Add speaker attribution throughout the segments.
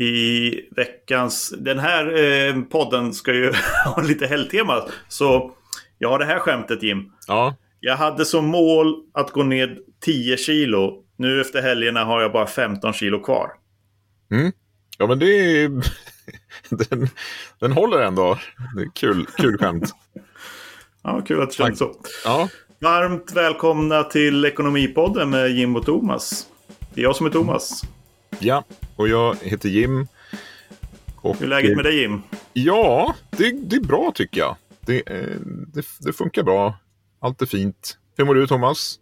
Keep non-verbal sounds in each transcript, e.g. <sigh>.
Speaker 1: i veckans... Den här eh, podden ska ju <laughs> ha lite helgtema. Så jag har det här skämtet Jim.
Speaker 2: Ja.
Speaker 1: Jag hade som mål att gå ner 10 kilo. Nu efter helgerna har jag bara 15 kilo kvar.
Speaker 2: Mm. Ja, men det är... <laughs> den, den håller ändå. Kul, kul skämt. <laughs>
Speaker 1: ja, kul att det känns så.
Speaker 2: Ja.
Speaker 1: Varmt välkomna till Ekonomipodden med Jim och Thomas. Det är jag som är Thomas.
Speaker 2: Ja, och jag heter Jim. Och,
Speaker 1: Hur är läget med dig Jim?
Speaker 2: Ja, det, det är bra tycker jag. Det, eh, det, det funkar bra. Allt är fint. Hur mår du Thomas?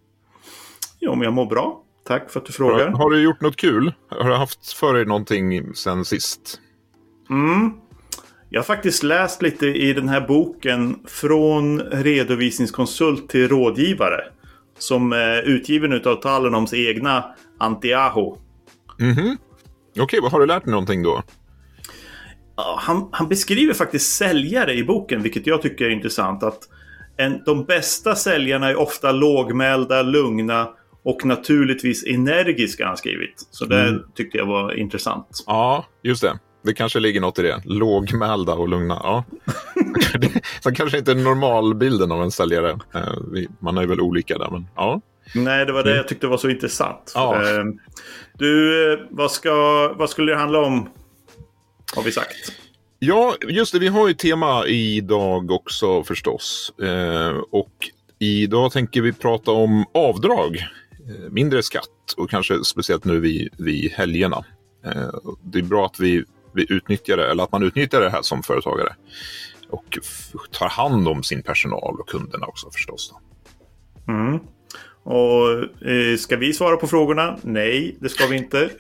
Speaker 1: Jo, men jag mår bra. Tack för att du frågar.
Speaker 2: Har, har du gjort något kul? Har du haft för dig någonting sen sist?
Speaker 1: Mm. Jag har faktiskt läst lite i den här boken Från redovisningskonsult till rådgivare. Som är utgiven av Talenoms egna Antiaho.
Speaker 2: Mhm. Okej, okay, vad har du lärt dig någonting då?
Speaker 1: Han, han, beskriver faktiskt säljare i boken, vilket jag tycker är intressant. Att en, de bästa säljarna är ofta lågmälda, lugna och naturligtvis energiska, han skrivit. Så det mm. tyckte jag var intressant.
Speaker 2: Ja, just det. Det kanske ligger något i det. Lågmälda och lugna. Ja. <laughs> Så kanske inte normalbilden av en säljare. Eh, man är väl olika där, men ja.
Speaker 1: Nej, det var det mm. jag tyckte var så intressant. Ja. Eh, du, vad, ska, vad skulle det handla om? Har vi sagt.
Speaker 2: Ja, just det. Vi har ju tema idag också förstås. Eh, och idag tänker vi prata om avdrag. Mindre skatt och kanske speciellt nu vid, vid helgerna. Det är bra att vi vi utnyttjar det, eller att man utnyttjar det här som företagare. Och tar hand om sin personal och kunderna också förstås.
Speaker 1: Mm. Och eh, ska vi svara på frågorna? Nej, det ska vi inte.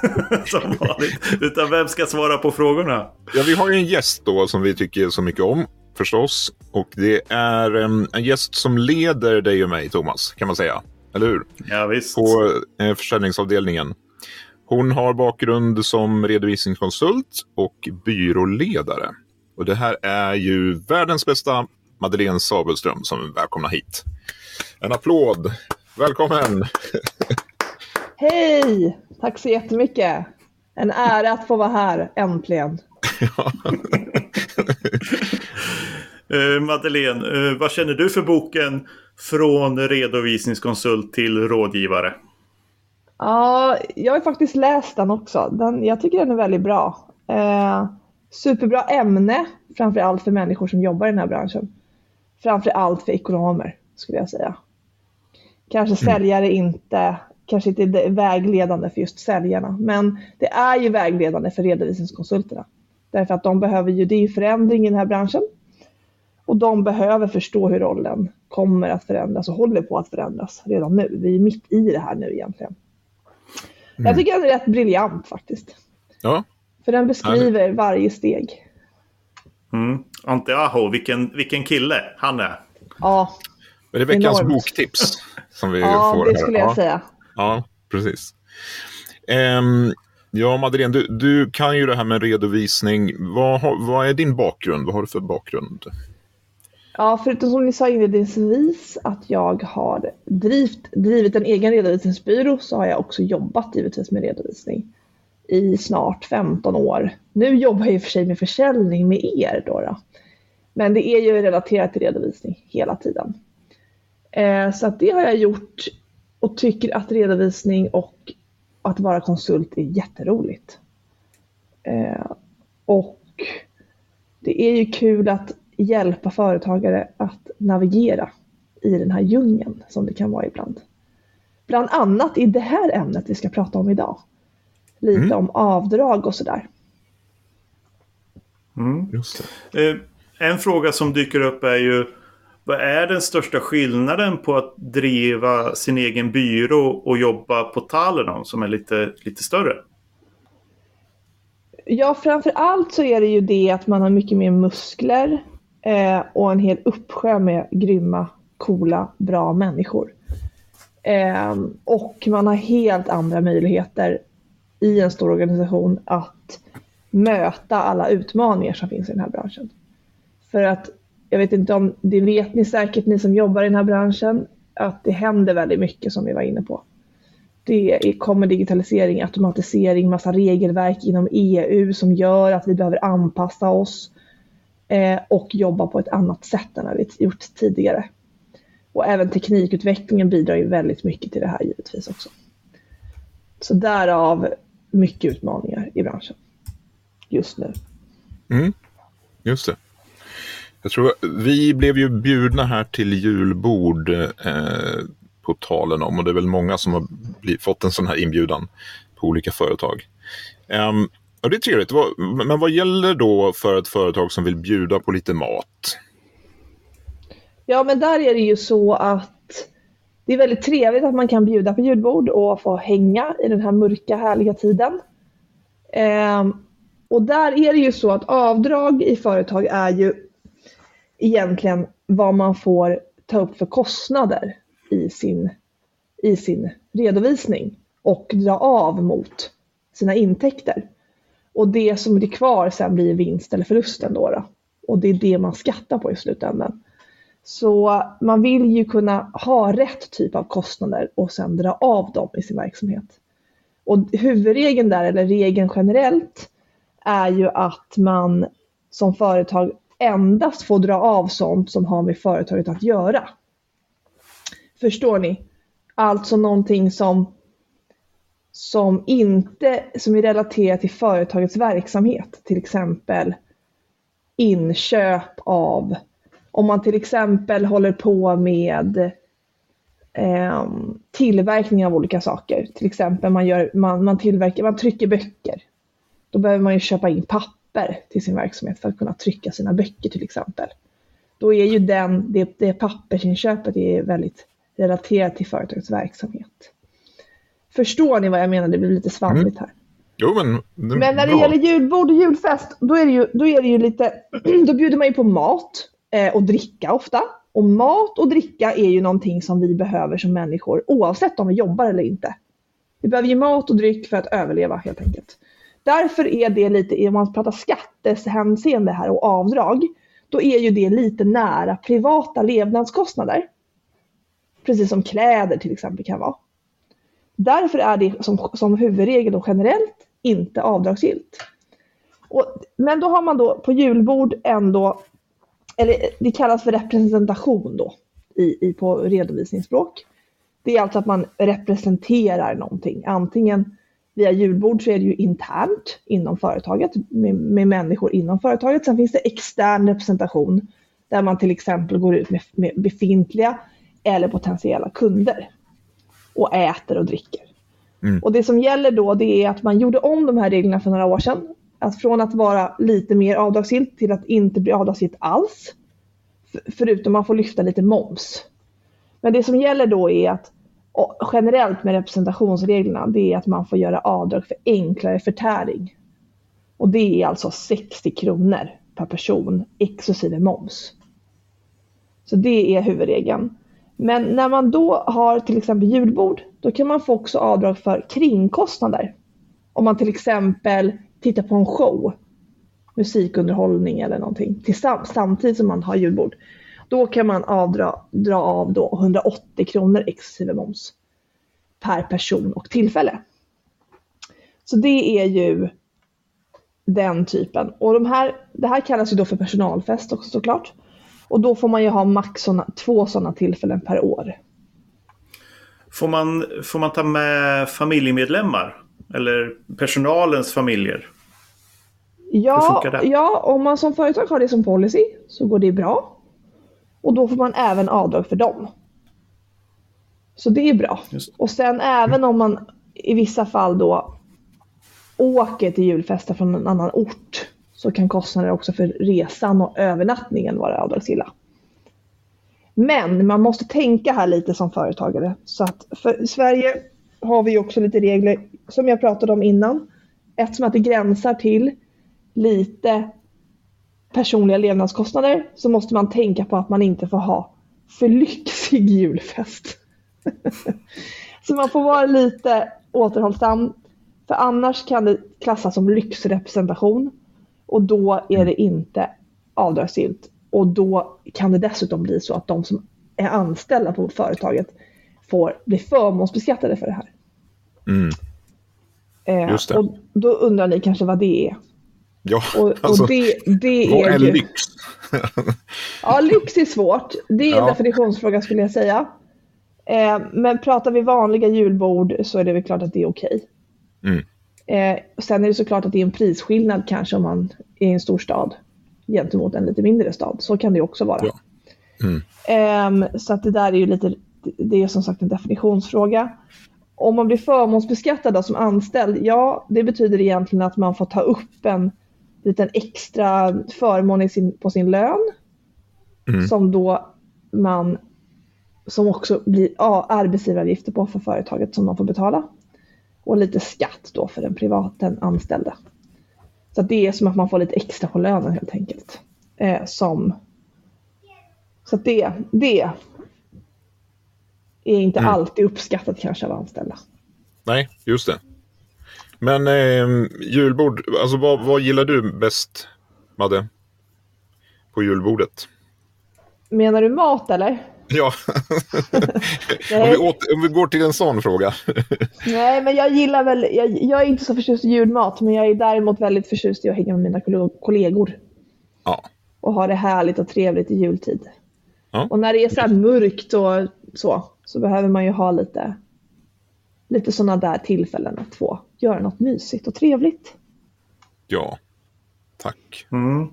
Speaker 1: <laughs> som vanligt. Utan vem ska svara på frågorna?
Speaker 2: Ja, vi har ju en gäst då som vi tycker så mycket om förstås. Och det är um, en gäst som leder dig och mig, Thomas, kan man säga. Eller hur?
Speaker 1: Ja, visst.
Speaker 2: På eh, försäljningsavdelningen. Hon har bakgrund som redovisningskonsult och byråledare. Och det här är ju världens bästa Madeleine Sabelström som välkomnar hit. En applåd! Välkommen!
Speaker 3: Hej! Tack så jättemycket! En ära att få vara här, äntligen.
Speaker 1: uh, <laughs> Madeleine, uh, vad känner du för boken Från redovisningskonsult till rådgivare?
Speaker 3: Ja, jag har faktiskt läst den också. Den, jag tycker den är väldigt bra. Eh, superbra ämne, framför allt för människor som jobbar i den här branschen. Framför allt för ekonomer, skulle jag säga. Kanske mm. säljare inte, kanske inte är vägledande för just säljarna, men det är ju vägledande för redovisningskonsulterna. Därför att de behöver ju, det är ju förändring i den här branschen. Och de behöver förstå hur rollen kommer att förändras och håller på att förändras redan nu. Vi är mitt i det här nu egentligen. Mm. Jag tycker den är rätt briljant faktiskt.
Speaker 2: Ja.
Speaker 3: För den beskriver ja. varje steg.
Speaker 1: Mm. Ante Aho, vilken, vilken kille han är.
Speaker 3: Ja.
Speaker 2: Är det veckans Enormt. boktips? Som vi
Speaker 3: ja,
Speaker 2: får
Speaker 3: det här? skulle jag ja. säga.
Speaker 2: Ja, precis. Um, ja, Madeleine, du, du kan ju det här med redovisning. Vad, vad är din bakgrund? Vad har du för bakgrund?
Speaker 3: Ja, förutom som ni sa inledningsvis att jag har drivit, drivit en egen redovisningsbyrå så har jag också jobbat givetvis med redovisning i snart 15 år. Nu jobbar jag i och för sig med försäljning med er då. då. Men det är ju relaterat till redovisning hela tiden. Eh, så att det har jag gjort och tycker att redovisning och att vara konsult är jätteroligt. Eh, och det är ju kul att hjälpa företagare att navigera i den här djungeln som det kan vara ibland. Bland annat i det här ämnet vi ska prata om idag. Lite mm. om avdrag och sådär.
Speaker 1: Mm. Eh, en fråga som dyker upp är ju vad är den största skillnaden på att driva sin egen byrå och jobba på Talenom som är lite, lite större?
Speaker 3: Ja, framför allt så är det ju det att man har mycket mer muskler eh, och en hel uppsjö med grymma, coola, bra människor. Eh, och man har helt andra möjligheter i en stor organisation att möta alla utmaningar som finns i den här branschen. För att, jag vet inte om, det vet ni säkert ni som jobbar i den här branschen, att det händer väldigt mycket som vi var inne på. Det kommer digitalisering, automatisering, massa regelverk inom EU som gör att vi behöver anpassa oss eh, och jobba på ett annat sätt än vi gjort tidigare. Och även teknikutvecklingen bidrar ju väldigt mycket till det här givetvis också. Så därav mycket utmaningar i branschen just nu.
Speaker 2: Mm, just det. Jag tror vi blev ju bjudna här till julbord eh, på talen om och det är väl många som har blivit, fått en sån här inbjudan på olika företag. Um, och det är trevligt. Men vad gäller då för ett företag som vill bjuda på lite mat?
Speaker 3: Ja, men där är det ju så att det är väldigt trevligt att man kan bjuda på julbord och få hänga i den här mörka härliga tiden. Um, och där är det ju så att avdrag i företag är ju egentligen vad man får ta upp för kostnader i sin, i sin redovisning och dra av mot sina intäkter. Och det som blir kvar sen blir vinst eller förlusten då, då. Och det är det man skattar på i slutändan. Så man vill ju kunna ha rätt typ av kostnader och sen dra av dem i sin verksamhet. Och huvudregeln där, eller regeln generellt, är ju att man som företag endast får dra av sånt som har med företaget att göra. Förstår ni? Alltså någonting som, som inte som är relaterat till företagets verksamhet. Till exempel inköp av, om man till exempel håller på med eh, tillverkning av olika saker. Till exempel man, gör, man, man, tillverkar, man trycker böcker. Då behöver man ju köpa in papper till sin verksamhet för att kunna trycka sina böcker till exempel. Då är ju den, det, det pappersinköpet är väldigt relaterat till företagets verksamhet. Förstår ni vad jag menar? Det blir lite svamligt här. Mm.
Speaker 2: Jo, men,
Speaker 3: det men när det bra. gäller julbord och julfest, då är det ju, då är det ju lite, <clears throat> då bjuder man ju på mat eh, och dricka ofta. Och mat och dricka är ju någonting som vi behöver som människor oavsett om vi jobbar eller inte. Vi behöver ju mat och dryck för att överleva helt enkelt. Därför är det lite, om man pratar skattehänseende här och avdrag, då är ju det lite nära privata levnadskostnader. Precis som kläder till exempel kan vara. Därför är det som, som huvudregel och generellt inte avdragsgillt. Och, men då har man då på julbord ändå, eller det kallas för representation då i, i, på redovisningsspråk. Det är alltså att man representerar någonting, antingen via julbord så är det ju internt inom företaget med, med människor inom företaget. Sen finns det extern representation där man till exempel går ut med, med befintliga eller potentiella kunder och äter och dricker. Mm. Och det som gäller då det är att man gjorde om de här reglerna för några år sedan. Att från att vara lite mer avdragsgillt till att inte bli avdragsgillt alls. Förutom man får lyfta lite moms. Men det som gäller då är att och generellt med representationsreglerna, det är att man får göra avdrag för enklare förtäring. Och det är alltså 60 kronor per person exklusive moms. Så det är huvudregeln. Men när man då har till exempel julbord, då kan man få också avdrag för kringkostnader. Om man till exempel tittar på en show, musikunderhållning eller någonting, till samtidigt som man har julbord. Då kan man avdra, dra av då 180 kronor exklusive moms per person och tillfälle. Så det är ju den typen. Och de här, det här kallas ju då för personalfest också såklart. Och då får man ju ha max såna, två sådana tillfällen per år.
Speaker 1: Får man, får man ta med familjemedlemmar? Eller personalens familjer?
Speaker 3: Ja, ja, om man som företag har det som policy så går det bra. Och då får man även avdrag för dem. Så det är bra. Och sen även om man i vissa fall då åker till julfesten från en annan ort så kan kostnader också för resan och övernattningen vara avdragsgilla. Men man måste tänka här lite som företagare. Så att för i Sverige har vi också lite regler som jag pratade om innan. Eftersom att det gränsar till lite personliga levnadskostnader så måste man tänka på att man inte får ha för lyxig julfest. <laughs> så man får vara lite återhållsam. För annars kan det klassas som lyxrepresentation och då är det inte avdragsgillt. Och då kan det dessutom bli så att de som är anställda på företaget får bli förmånsbeskattade för det här.
Speaker 2: Mm.
Speaker 3: Eh,
Speaker 2: Just det.
Speaker 3: och då undrar ni kanske vad det är.
Speaker 2: Ja,
Speaker 3: Och,
Speaker 2: alltså,
Speaker 3: och det, det
Speaker 2: vad
Speaker 3: är
Speaker 2: är
Speaker 3: ju...
Speaker 2: lyx? <laughs>
Speaker 3: Ja, lyx är svårt. Det är en
Speaker 2: Ja.
Speaker 3: definitionsfråga skulle jag säga. Eh, men pratar vi vanliga julbord så är det väl klart att det är okej.
Speaker 2: Mm.
Speaker 3: Eh, sen är det såklart att det är en prisskillnad kanske om man är i en stor stad gentemot en lite mindre stad. Så kan det också vara.
Speaker 2: Ja. Mm.
Speaker 3: Ehm, så att det där är ju lite, det är som sagt en definitionsfråga. Om man blir förmånsbeskattad då som anställd, ja det betyder egentligen att man får ta upp en liten extra förmån i sin, på sin lön.
Speaker 2: Mm.
Speaker 3: Som då man, som också blir ja, arbetsgivaravgifter på för företaget som man får betala. Och lite skatt då för den privaten anställda. Så att det är som att man får lite extra på lönen helt enkelt. Eh, som så det, det är inte
Speaker 2: Mm.
Speaker 3: alltid uppskattat kanske av anställda.
Speaker 2: Nej, just det. Men eh, julbord, alltså vad, vad gillar du bäst, Madde? På julbordet?
Speaker 3: Menar du mat eller?
Speaker 2: Ja, <laughs> om, vi åter, om vi går till en sån fråga.
Speaker 3: Nej, men jag gillar väl, jag, jag är inte så förtjust i julmat, men jag är däremot väldigt förtjust i att hänga med mina kolle- kollegor.
Speaker 2: Ja.
Speaker 3: Och ha det härligt och trevligt i jultid.
Speaker 2: Ja.
Speaker 3: Och när det är så här mörkt och så, så behöver man ju ha lite, lite sådana där tillfällen att få göra något mysigt och trevligt.
Speaker 2: Ja, tack.
Speaker 1: Mm.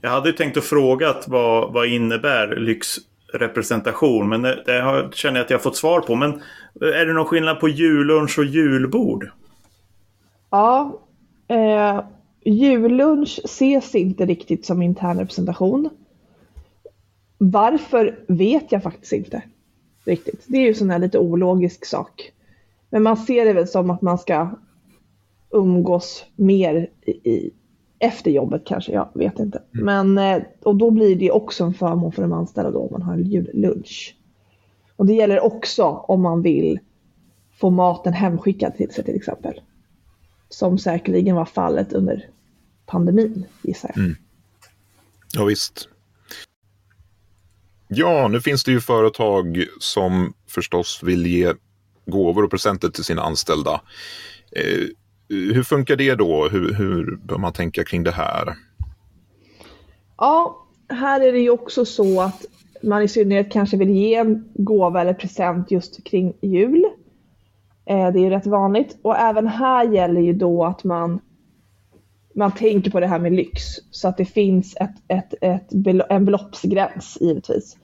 Speaker 1: Jag hade tänkt att fråga att vad, vad innebär lyxrepresentation? Men det, det har, känner jag att jag har fått svar på. Men är det någon skillnad på jullunch och julbord?
Speaker 3: Ja, eh, jullunch ses inte riktigt som intern representation. Varför vet jag faktiskt inte riktigt. Det är ju sån här lite ologisk sak. Men man ser det väl som att man ska umgås mer i, i, efter jobbet kanske, jag vet inte. Men, eh, och då blir det också en förmån för de anställda då om man har en jullunch. Och det gäller också om man vill få maten hemskickad till sig till exempel. Som säkerligen var fallet under pandemin gissar jag.
Speaker 2: Ja, visst. Ja, nu finns det ju företag som förstås vill ge gåvor och presenter till sina anställda. Eh, hur funkar det då? Hur, hur bör man tänka kring det här?
Speaker 3: Ja, här är det ju också så att man i synnerhet kanske vill ge en gåva eller present just kring jul. Eh, Det är ju rätt vanligt. Och även här gäller ju då att man, man tänker på det här med lyx. Så att det finns ett, ett, ett, en beloppsgräns givetvis.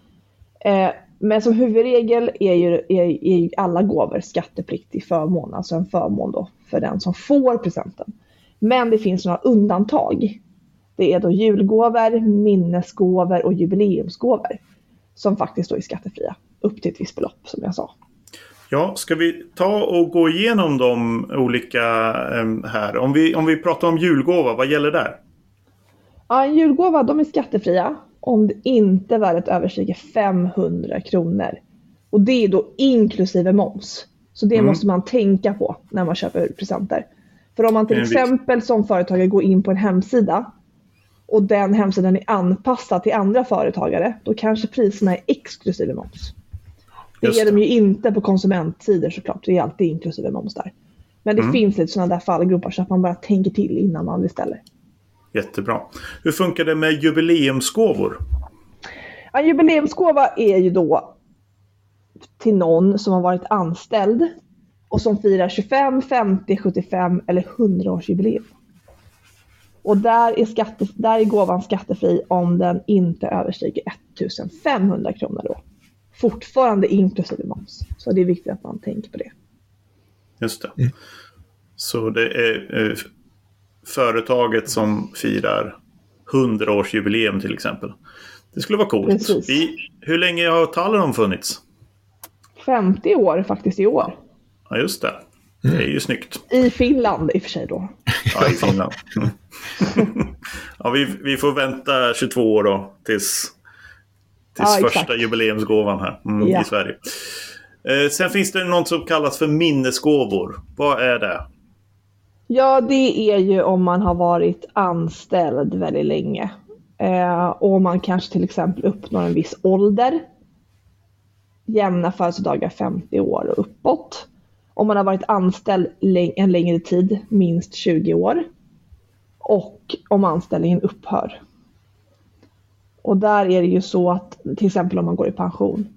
Speaker 3: Eh, men som huvudregel är ju, är, är ju alla gåvor skattepliktig förmån. Alltså en förmån då för den som får presenten. Men det finns några undantag. Det är då julgåvor, minnesgåvor och jubileumsgåvor. Som faktiskt då är skattefria. Upp till ett visst belopp som jag sa.
Speaker 1: Ja, ska vi ta och gå igenom de olika em, här? Om vi, om vi pratar om julgåva, vad gäller där?
Speaker 3: Ja, en julgåva de är skattefria om det inte värdet överstiger 500 kronor. Och det är då inklusive moms. Så det
Speaker 1: Mm.
Speaker 3: måste man tänka på när man köper presenter. För om man till exempel som företagare går in på en hemsida och den hemsidan är anpassad till andra företagare, då kanske priserna är exklusive moms. Det
Speaker 1: Just
Speaker 3: är de ju inte på konsumentsidor såklart, det är alltid inklusive moms där. Men det
Speaker 1: Mm.
Speaker 3: finns lite sådana där fallgropar så att man bara tänker till innan man beställer.
Speaker 1: Jättebra. Hur funkar det med jubileumsgåvor?
Speaker 3: En jubileumsgåva är ju då till någon som har varit anställd och som firar 25, 50, 75 eller 100 års jubileum. Och där är, skatte, där är gåvan skattefri om den inte överstiger 1500 kronor då. Fortfarande inklusive moms. Så det är viktigt att man tänker på det.
Speaker 1: Just det. Så det är eh, företaget som firar 100-årsjubileum till exempel. Det skulle vara coolt.
Speaker 3: Precis.
Speaker 1: Vi, hur länge har Talenom funnits?
Speaker 3: 50 år faktiskt i år.
Speaker 1: Ja, just det. Det är ju snyggt.
Speaker 3: I Finland i och för sig då.
Speaker 1: Ja, i Finland. Mm. <laughs> ja, vi, vi får vänta 22 år då tills, tills
Speaker 3: Ja, exakt.
Speaker 1: första jubileumsgåvan här mm,
Speaker 3: Ja.
Speaker 1: i Sverige. Eh, sen finns det något som kallas för minnesgåvor. Vad är det?
Speaker 3: Ja, det är ju om man har varit anställd väldigt länge. Eh, och man kanske till exempel uppnår en viss ålder. Jämna födelsedagar 50 år och uppåt. om man har varit anställd en längre tid, minst 20 år. Och om anställningen upphör. Och där är det ju så att till exempel om man går i pension.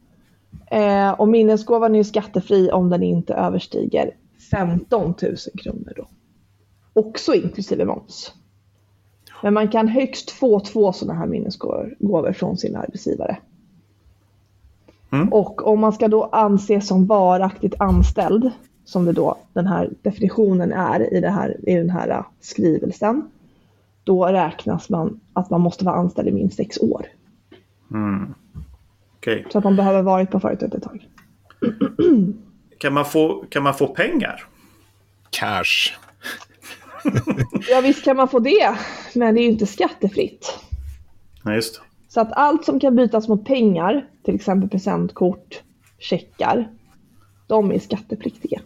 Speaker 3: Eh, och minnesgåvan är ju skattefri om den inte överstiger 15 000 kronor då. Också inklusive moms. Men man kan högst få två sådana här minnesgåvor från sin arbetsgivare. Mm. Och om man ska då anses som varaktigt anställd, som det då den här definitionen är i, det här, i den här skrivelsen, då räknas man att man måste vara anställd i minst sex år.
Speaker 1: Mm. Okay.
Speaker 3: Så att man behöver varit på företaget ett tag.
Speaker 1: Kan man få, kan man få pengar?
Speaker 2: Cash.
Speaker 3: Ja visst kan man få det, men det är ju inte skattefritt.
Speaker 1: Nej, just det.
Speaker 3: Så att allt som kan bytas mot pengar, till exempel presentkort, checkar, de är skattepliktiga.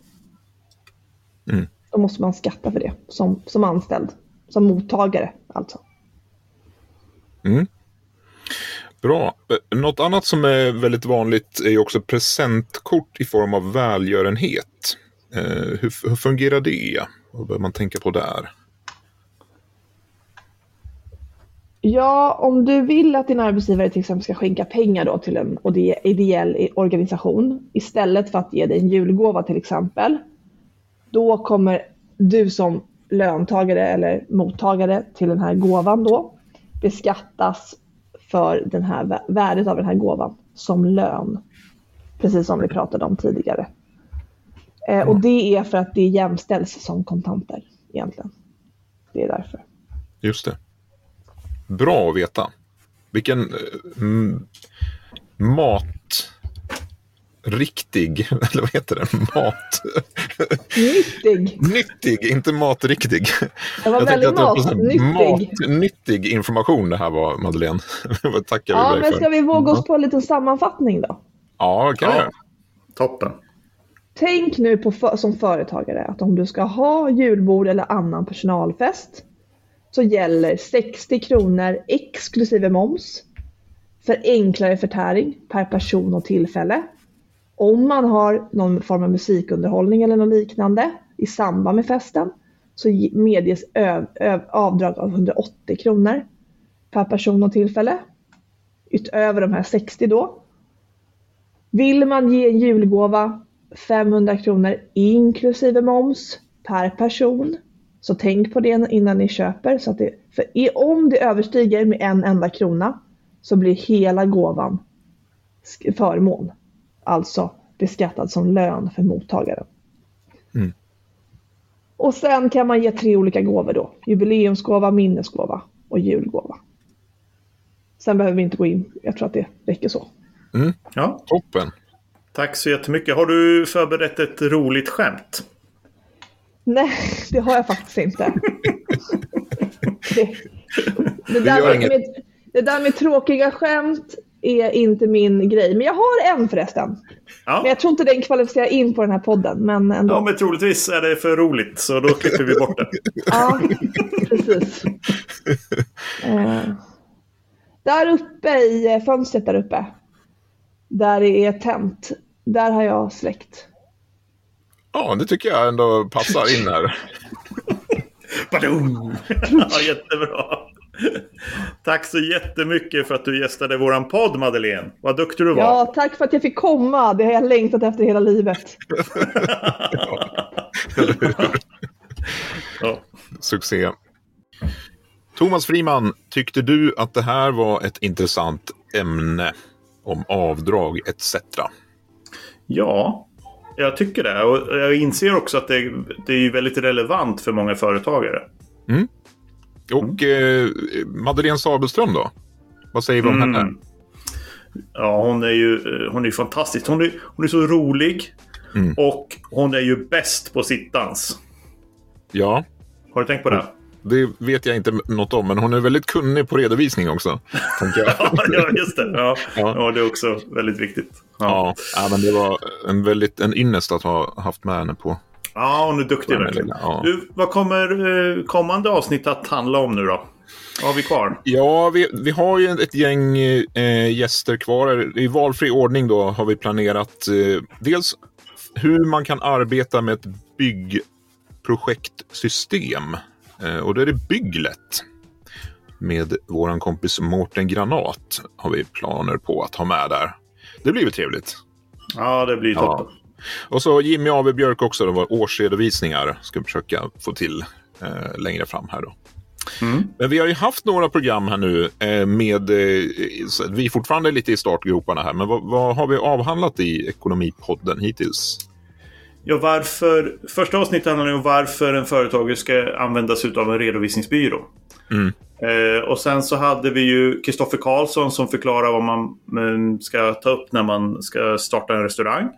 Speaker 3: Mm. Då måste man skatta för det som, som anställd, som mottagare alltså.
Speaker 2: Mm. Bra. Eh, något annat som är väldigt vanligt är också presentkort i form av välgörenhet. Eh, hur, hur fungerar det? Vad bör man tänka på där?
Speaker 3: Ja, om du vill att din arbetsgivare till exempel ska skänka pengar då till en ideell organisation istället för att ge dig en julgåva till exempel. Då kommer du som löntagare eller mottagare till den här gåvan då beskattas för den här värdet av den här gåvan som lön. Precis som vi pratade om tidigare. Eh, och det är för att det jämställs som kontanter egentligen. Det är därför.
Speaker 2: Just det. Bra att veta. Vilken mm, mat riktig, <laughs> eller vad heter det? Mat...
Speaker 3: Nyttig.
Speaker 2: Nyttig, inte matriktig.
Speaker 3: Det var väldigt matnyttig.
Speaker 2: Matnyttig information det här var, Madeleine. <laughs>
Speaker 3: tackar ja, men ska vi våga oss på en liten sammanfattning då?
Speaker 2: Ja, kan ja.
Speaker 1: Toppen.
Speaker 3: Tänk nu på för, som företagare att om du ska ha julbord eller annan personalfest så gäller 60 kronor exklusive moms för enklare förtäring per person och tillfälle. Om man har någon form av musikunderhållning eller något liknande i samband med festen så medges avdrag av 180 kronor per person och tillfälle. Utöver de här 60 då. Vill man ge en julgåva 500 kronor inklusive moms per person. Så tänk på det innan ni köper. Så att det, för om det överstiger med en enda krona så blir hela gåvan förmån. Alltså beskattad som lön för mottagaren. Mm. Och sen kan man ge tre olika gåvor då. Jubileumsgåva, minnesgåva och julgåva. Sen behöver vi inte gå in. Jag tror att det räcker så.
Speaker 2: Mm. Ja, toppen.
Speaker 1: Tack så jättemycket. Har du förberett ett roligt skämt?
Speaker 3: Nej, det har jag faktiskt inte. <laughs> det, det, där med, med, det där med tråkiga skämt är inte min grej. Men jag har en förresten. Ja. Men jag tror inte den kvalificerar in på den här podden. Men ändå.
Speaker 1: Ja, men troligtvis är det för roligt. Så då klipper vi bort det. <laughs>
Speaker 3: ja, precis. Eh, där uppe i fönstret där uppe. Där det är tänt. Där har jag släckt.
Speaker 2: Ja, det tycker jag ändå passar in här. <laughs>
Speaker 1: ja, jättebra. Tack så jättemycket för att du gästade våran podd Madeleine. Vad duktig du var.
Speaker 3: Ja, tack för att jag fick komma. Det har jag längtat efter hela livet. <laughs>
Speaker 2: ja. Succé. Thomas Friman, tyckte du att det här var ett intressant ämne om avdrag etc?
Speaker 1: Ja, jag tycker det. Och jag inser också att det, det är väldigt relevant för många företagare.
Speaker 2: Mm. Och eh, Madeleine Sabelström då? Vad säger vi om mm. henne?
Speaker 1: Ja, hon är ju eh, hon är fantastisk. Hon är, hon är så rolig. Mm. Och hon är ju bäst på sittdans.
Speaker 2: Ja.
Speaker 1: Har du tänkt på det?
Speaker 2: Det vet jag inte något om, men hon är väldigt kunnig på redovisning också. <laughs>
Speaker 1: ja, just det. Ja. Ja. ja. det är också väldigt viktigt.
Speaker 2: Ja. ja, men det var en, väldigt, en ynnest att ha haft med henne på.
Speaker 1: Ja, hon är duktig verkligen. Ja. Du, vad kommer eh, kommande avsnitt att handla om nu då? Vad har vi kvar?
Speaker 2: Ja, vi, vi har ju ett gäng eh, gäster kvar. I valfri ordning då har vi planerat eh, dels hur man kan arbeta med ett byggprojektsystem. Eh, och då är det Bygglet. Med vår kompis Mårten Granat har vi planer på att ha med där. Det blir väl trevligt.
Speaker 1: Ja, det blir toppen. Ja.
Speaker 2: Och så Jimmy Ave Björk också, det var årsredovisningar. Ska vi försöka få till eh, längre fram här då. Mm. Men vi har ju haft några program här nu eh, med, eh, vi är fortfarande lite i startgroparna här, men vad, vad, har vi avhandlat i Ekonomipodden hittills?
Speaker 1: Ja, varför, första avsnittet handlar om varför en företagare ska använda sig av en redovisningsbyrå. Mm. Eh, och sen så hade vi ju Kristoffer Karlsson som förklarar vad man mm, ska ta upp när man ska starta en restaurang.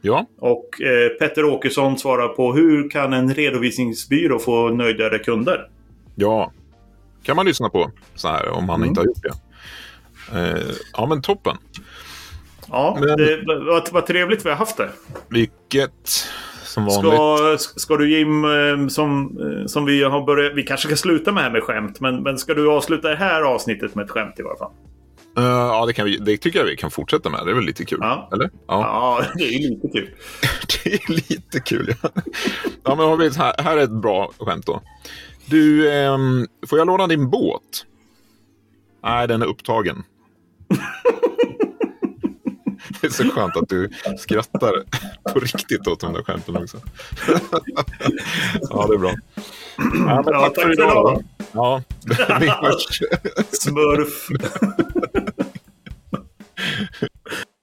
Speaker 2: Ja.
Speaker 1: Och eh, Petter Åkesson svarar på hur kan en redovisningsbyrå få nöjdare kunder?
Speaker 2: Ja, kan man lyssna på så här om man mm. inte har gjort det. Eh, ja, men toppen.
Speaker 1: Ja, men, det, vad, vad trevligt vi har haft det.
Speaker 2: Vilket som vanligt.
Speaker 1: Ska, ska du Jim, eh, som, eh, som vi har börjat... Vi kanske ska sluta med här med skämt. Men, men ska du avsluta det här avsnittet med ett skämt i varje fall?
Speaker 2: Uh, ja, det, kan vi, det tycker jag vi kan fortsätta med. Det är väl lite kul?
Speaker 1: Ja,
Speaker 2: Eller?
Speaker 1: Ja. ja <laughs> det är lite kul. <laughs>
Speaker 2: det är lite kul, ja. ja men har vi här, här är ett bra skämt då. Du, eh, får jag låna din båt? Nej, den är upptagen. Det är så skönt att du skrattar på riktigt åt de där skämten också. Ja, det är bra.
Speaker 1: Ja, tack, tack för idag. Då.
Speaker 2: Ja, <laughs>
Speaker 1: vi hörs. Smurf. <laughs>